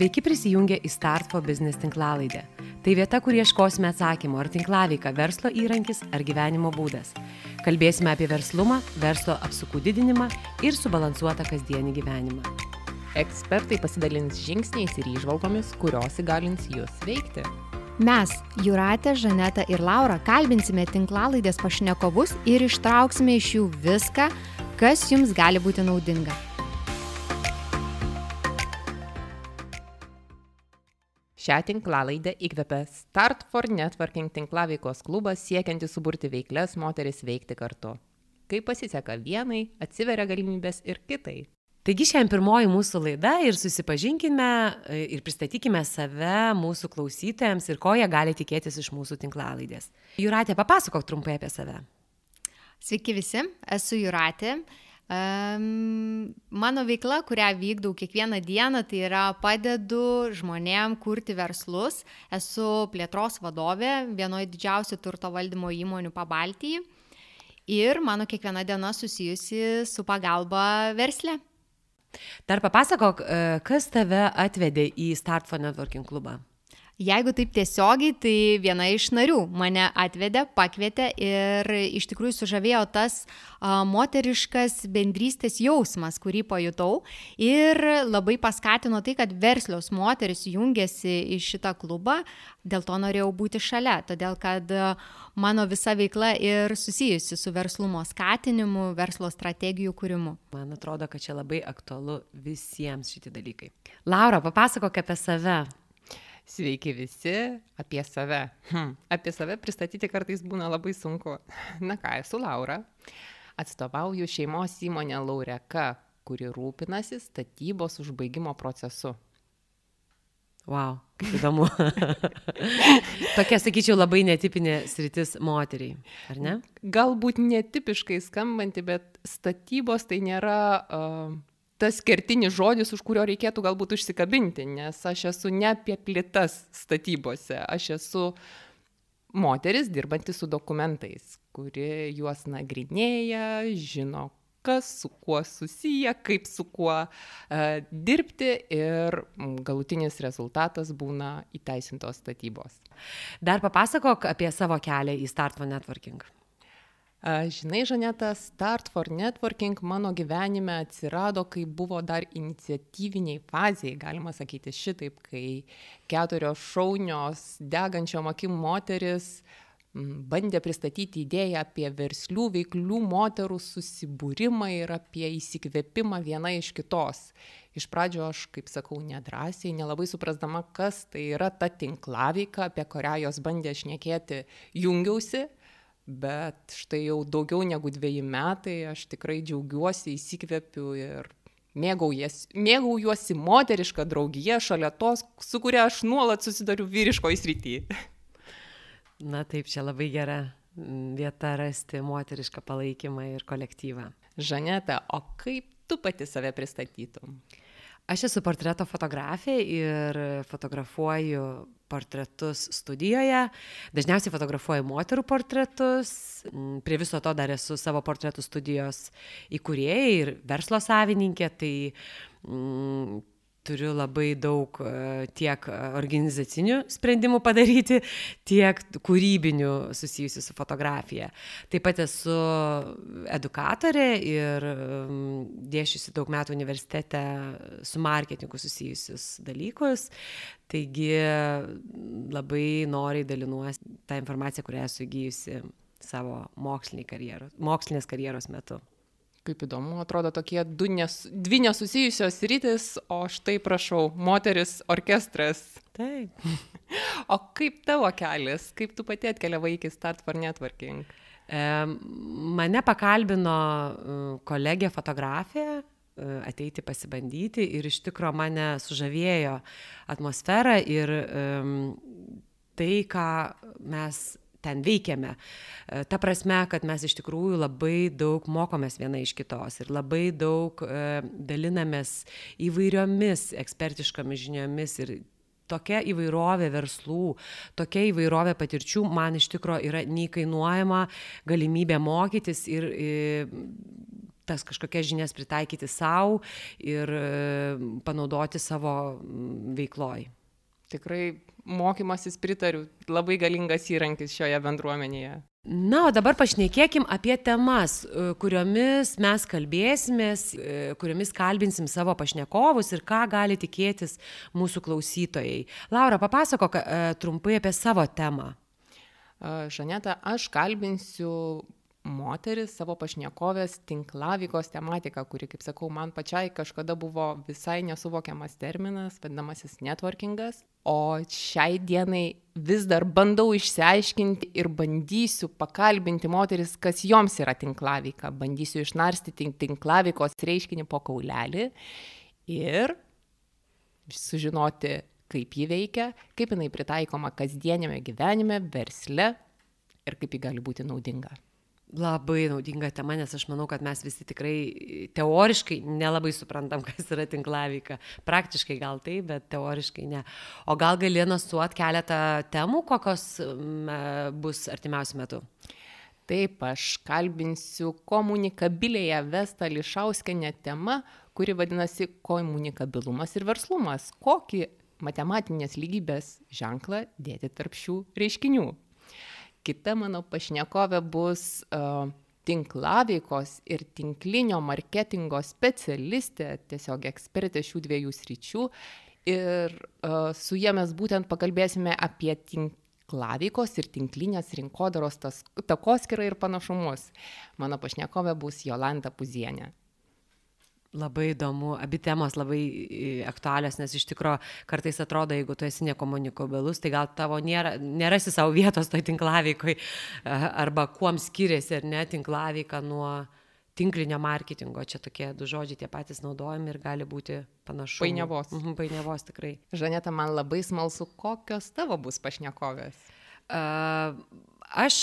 Sveiki prisijungę į Start for Business tinklalaidę. Tai vieta, kur ieškosime atsakymų, ar tinklaveika verslo įrankis ar gyvenimo būdas. Kalbėsime apie verslumą, verslo apsukų didinimą ir subalansuotą kasdienį gyvenimą. Ekspertai pasidalins žingsniais ir įžvalgomis, kurios įgalins jūs veikti. Mes, Juratė, Žaneta ir Laura, kalbinsime tinklalaidės pašnekovus ir ištrauksime iš jų viską, kas jums gali būti naudinga. Šią tinklalaidę įkvepia Start for Networking tinklaveikos klubas siekiantis suburti veiklės moteris veikti kartu. Kai pasiseka vienai, atsiveria galimybės ir kitai. Taigi šiandien pirmoji mūsų laida ir susipažinkime e, ir pristatykime save mūsų klausytojams ir ko jie gali tikėtis iš mūsų tinklalaidės. Juratė, papasakok trumpai apie save. Sveiki visi, esu Juratė. Um, mano veikla, kurią vykdau kiekvieną dieną, tai yra padedu žmonėm kurti verslus. Esu plėtros vadovė vienoje didžiausių turto valdymo įmonių pabaltyjį. Ir mano kiekviena diena susijusi su pagalba versle. Dar papasakok, e, kas tave atvedė į Start for Networking klubą? Jeigu taip tiesiogiai, tai viena iš narių mane atvedė, pakvietė ir iš tikrųjų sužavėjo tas a, moteriškas bendrystės jausmas, kurį pajutau ir labai paskatino tai, kad verslios moteris jungiasi į šitą klubą, dėl to norėjau būti šalia, todėl kad mano visa veikla ir susijusi su verslumo skatinimu, verslo strategijų kūrimu. Man atrodo, kad čia labai aktualu visiems šitie dalykai. Laura, papasakok apie save. Sveiki visi, apie save. Hm. Apie save pristatyti kartais būna labai sunku. Na ką, esu Laura, atstovauju šeimos įmonę Laureka, kuri rūpinasi statybos užbaigimo procesu. Wow, kaip įdomu. Tokia, sakyčiau, labai netipinė sritis moteriai, ar ne? Galbūt netipiškai skambanti, bet statybos tai nėra uh, tas kertinis žodis, už kurio reikėtų galbūt užsikabinti, nes aš esu ne apie plytas statybose, aš esu moteris dirbanti su dokumentais, kuri juos nagrinėja, žino, kas su kuo susiję, kaip su kuo uh, dirbti ir galutinis rezultatas būna įteisintos statybos. Dar papasakok apie savo kelią į Start for Networking. Žinai, Žaneta, Start for Networking mano gyvenime atsirado, kai buvo dar iniciatyviniai fazėje, galima sakyti šitaip, kai keturios šaunios degančiom akim moteris bandė pristatyti idėją apie verslių veiklių moterų susibūrimą ir apie įsikvėpimą viena iš kitos. Iš pradžio aš, kaip sakau, nedrasiai, nelabai suprasdama, kas tai yra ta tinklaveika, apie kurią jos bandė šnekėti, jungiausi bet štai jau daugiau negu dveji metai aš tikrai džiaugiuosi, įsikvepiu ir mėgaujuosi, mėgaujuosi moterišką draugiją šalia tos, su kuria aš nuolat susidariu vyriškoje srityje. Na taip, čia labai gera vieta rasti moterišką palaikymą ir kolektyvą. Žaneta, o kaip tu pati save pristatytum? Aš esu portreto fotografė ir fotografuoju portretus studijoje. Dažniausiai fotografuoju moterų portretus. Mm, prie viso to dar esu savo portretų studijos įkūrėjai ir verslo savininkė. Tai mm, turiu labai daug e, tiek organizacinių sprendimų padaryti, tiek kūrybinių susijusių su fotografija. Taip pat esu edukatorė ir dėšiusi daug metų universitete su marketingu susijusius dalykus. Taigi labai noriai dalinuosi tą informaciją, kurią esu įgyjusi savo mokslinės karjeros metu. Kaip įdomu, atrodo tokie nes, dvi nesusijusios rytis, o štai prašau, moteris, orkestras. Taip. o kaip tavo kelias, kaip tu pati atkeliavai iki Start for Networking? E, mane pakalbino kolegė fotografė e, ateiti pasibandyti ir iš tikrųjų mane sužavėjo atmosfera ir um, tai, ką mes ten veikiame. E, ta prasme, kad mes iš tikrųjų labai daug mokomės viena iš kitos ir labai daug e, dalinamės įvairiomis ekspertiškomis žiniomis ir tokia įvairovė verslų, tokia įvairovė patirčių man iš tikrųjų yra neįkainuojama galimybė mokytis ir, ir tas kažkokias žinias pritaikyti savo ir e, panaudoti savo veikloj. Tikrai mokymasis pritariu, labai galingas įrankis šioje bendruomenėje. Na, o dabar pašnekėkim apie temas, e, kuriomis mes kalbėsimės, e, kuriomis kalbinsim savo pašnekovus ir ką gali tikėtis mūsų klausytojai. Laura, papasakok trumpai apie savo temą. Žaneta, aš kalbinsiu moteris savo pašnekovės tinklaveikos tematika, kuri, kaip sakau, man pačiai kažkada buvo visai nesuvokiamas terminas, vadinamasis networkingas, o šiai dienai vis dar bandau išsiaiškinti ir bandysiu pakalbinti moteris, kas joms yra tinklaveika, bandysiu išnarstyti tinklaveikos reiškinį po kaulelį ir sužinoti, kaip ji veikia, kaip jinai pritaikoma kasdienėme gyvenime, versle ir kaip ji gali būti naudinga. Labai naudinga tema, nes aš manau, kad mes visi tikrai teoriškai nelabai suprantam, kas yra tinklavyka. Praktiškai gal taip, bet teoriškai ne. O gal gali nasuot keletą temų, kokios bus artimiausiu metu? Taip, aš kalbinsiu komunikabilėje Vesta Lišauskenė tema, kuri vadinasi komunikabilumas ir verslumas. Kokį matematinės lygybės ženklą dėti tarp šių reiškinių? Kita mano pašnekovė bus uh, tinklaveikos ir tinklinio marketingo specialistė, tiesiog ekspertė šių dviejų sričių. Ir uh, su jie mes būtent pakalbėsime apie tinklaveikos ir tinklinės rinkodaros takoskirą ir panašumus. Mano pašnekovė bus Jolanta Puzienė. Labai įdomu, abi temos labai aktualios, nes iš tikrųjų kartais atrodo, jeigu tu esi nekomunikabilus, tai gal tavo nėra, nerasi savo vietos toj tinklaveikoj, arba kuom skiriasi ar ne tinklaveika nuo tinklinio marketingo. Čia tokie du žodžiai tie patys naudojami ir gali būti panašu. Painiavos. Mhm, painiavos tikrai. Žaneta, man labai smalsu, kokios tavo bus pašnekovės. Uh, aš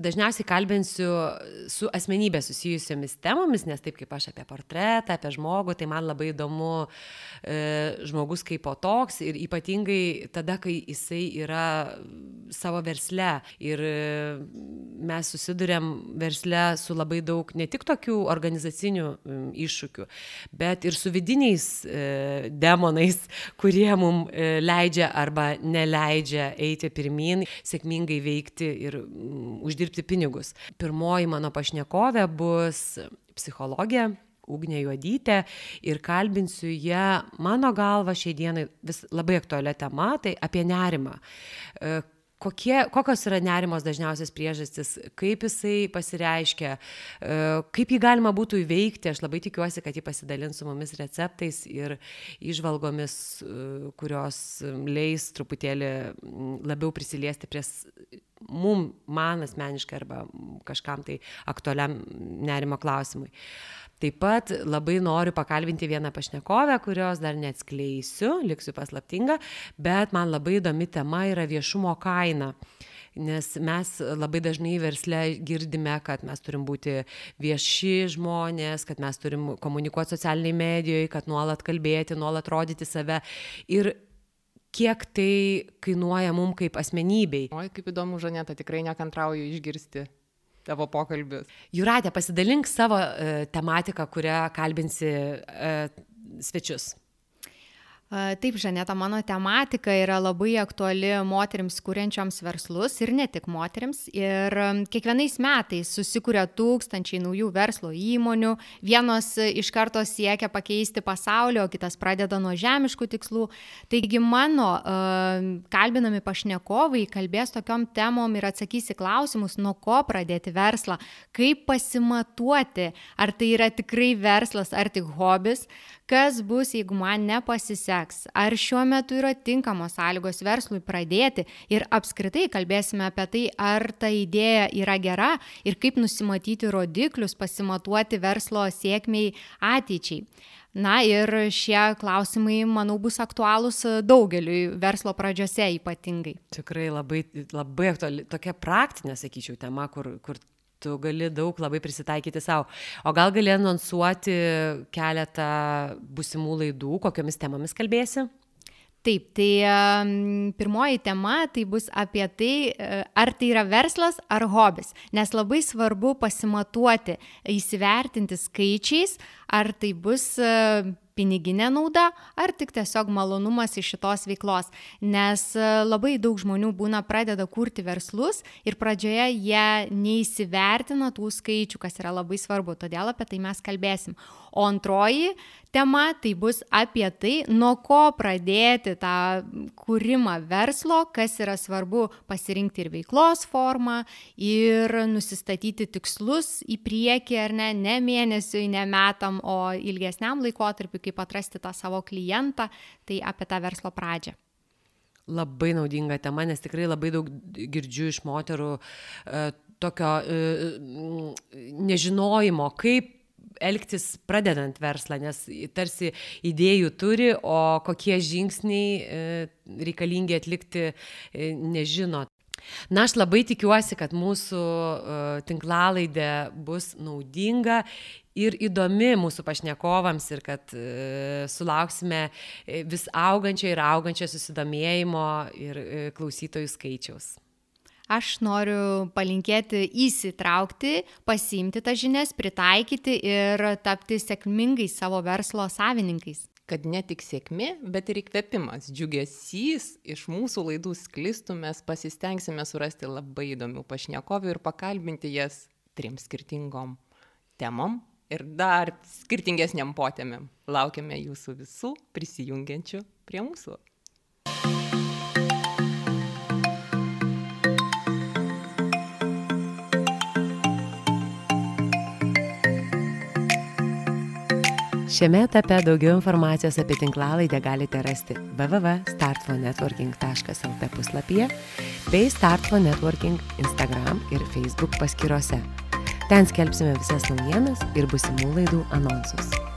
dažniausiai kalbinsiu su asmenybė susijusiomis temomis, nes taip kaip aš apie portretą, apie žmogų, tai man labai įdomu e, žmogus kaip po toks ir ypatingai tada, kai jisai yra savo versle. Ir e, mes susidurėm versle su labai daug ne tik tokių organizacinių iššūkių, bet ir su vidiniais e, demonais, kurie mums e, leidžia arba neleidžia eiti pirmin, sėkmingai veikti ir Mm, uždirbti pinigus. Pirmoji mano pašnekovė bus psichologė. Ugnė Juodytė ir kalbinsiu ją, mano galva, šiai dienai vis labai aktualią temą, tai apie nerimą e, kokie, kokios yra nerimos dažniausias priežastis, kaip jisai pasireiškia, e, kaip jį galima būtų įveikti. Aš labai tikiuosi, kad jį pasidalins su mumis receptais ir išvalgomis, e, kurios leis truputėlį labiau prisiliesti prie mum, man asmeniškai arba kažkam tai aktualiam nerimo klausimui. Taip pat labai noriu pakalbinti vieną pašnekovę, kurios dar neatskleisiu, liksiu paslaptinga, bet man labai įdomi tema yra viešumo kaina. Nes mes labai dažnai versle girdime, kad mes turim būti vieši žmonės, kad mes turim komunikuoti socialiniai medijoje, kad nuolat kalbėti, nuolat rodyti save. Ir kiek tai kainuoja mums kaip asmenybei. Oi, kaip įdomu, Žaneta, tikrai nekantrauju išgirsti tavo pokalbius. Jūratė, pasidalink savo uh, tematiką, kurią kalbinsi uh, svečius. Taip, Žaneta, mano tematika yra labai aktuali moteriams kuriančioms verslus ir ne tik moteriams. Ir kiekvienais metais susikuria tūkstančiai naujų verslo įmonių. Vienos iš karto siekia pakeisti pasaulį, o kitas pradeda nuo žemiškų tikslų. Taigi mano kalbinami pašnekovai kalbės tokiom temom ir atsakys į klausimus, nuo ko pradėti verslą, kaip pasimatuoti, ar tai yra tikrai verslas, ar tik hobis kas bus, jeigu man nepasiseks, ar šiuo metu yra tinkamos sąlygos verslui pradėti ir apskritai kalbėsime apie tai, ar ta idėja yra gera ir kaip nusimatyti rodiklius, pasimatuoti verslo sėkmiai ateičiai. Na ir šie klausimai, manau, bus aktualūs daugeliui verslo pradžiose ypatingai. Tikrai labai, labai aktuali, tokia praktinė, sakyčiau, tema, kur, kur tu gali daug labai prisitaikyti savo. O gal gali anonsuoti keletą busimų laidų, kokiomis temomis kalbėsi? Taip, tai um, pirmoji tema tai bus apie tai, e, ar tai yra verslas ar hobis, nes labai svarbu pasimatuoti, įsivertinti skaičiais, ar tai bus uh, piniginė nauda ar tik tiesiog malonumas iš šitos veiklos. Nes e, labai daug žmonių būna pradeda kurti verslus ir pradžioje jie neįsivertina tų skaičių, kas yra labai svarbu, todėl apie tai mes kalbėsim. O antroji tema tai bus apie tai, nuo ko pradėti tą kūrimą verslo, kas yra svarbu pasirinkti ir veiklos formą, ir nusistatyti tikslus į priekį, ar ne, ne mėnesiui, ne metam, o ilgesniam laikotarpiu, kaip atrasti tą savo klientą, tai apie tą verslo pradžią labai naudinga tema, nes tikrai labai daug girdžiu iš moterų e, tokio e, nežinojimo, kaip elgtis pradedant verslą, nes tarsi idėjų turi, o kokie žingsniai e, reikalingi atlikti e, nežino. Na, aš labai tikiuosi, kad mūsų uh, tinklalaidė bus naudinga ir įdomi mūsų pašnekovams ir kad uh, sulauksime vis augančio ir augančio susidomėjimo ir klausytojų skaičiaus. Aš noriu palinkėti įsitraukti, pasiimti tas žinias, pritaikyti ir tapti sėkmingais savo verslo savininkais kad ne tik sėkmė, bet ir įkvėpimas, džiugesys iš mūsų laidų sklistų, mes pasistengsime surasti labai įdomių pašnekovių ir pakalbinti jas trim skirtingom temom ir dar skirtingesniam potėmėm. Laukiame jūsų visų prisijungiančių prie mūsų. Šiame etape daugiau informacijos apie tinklalaidę galite rasti www.startfonetworking.lt puslapyje bei Startfo Networking Instagram ir Facebook paskyrose. Ten skelbsime visas naujienas ir busimų laidų anonsus.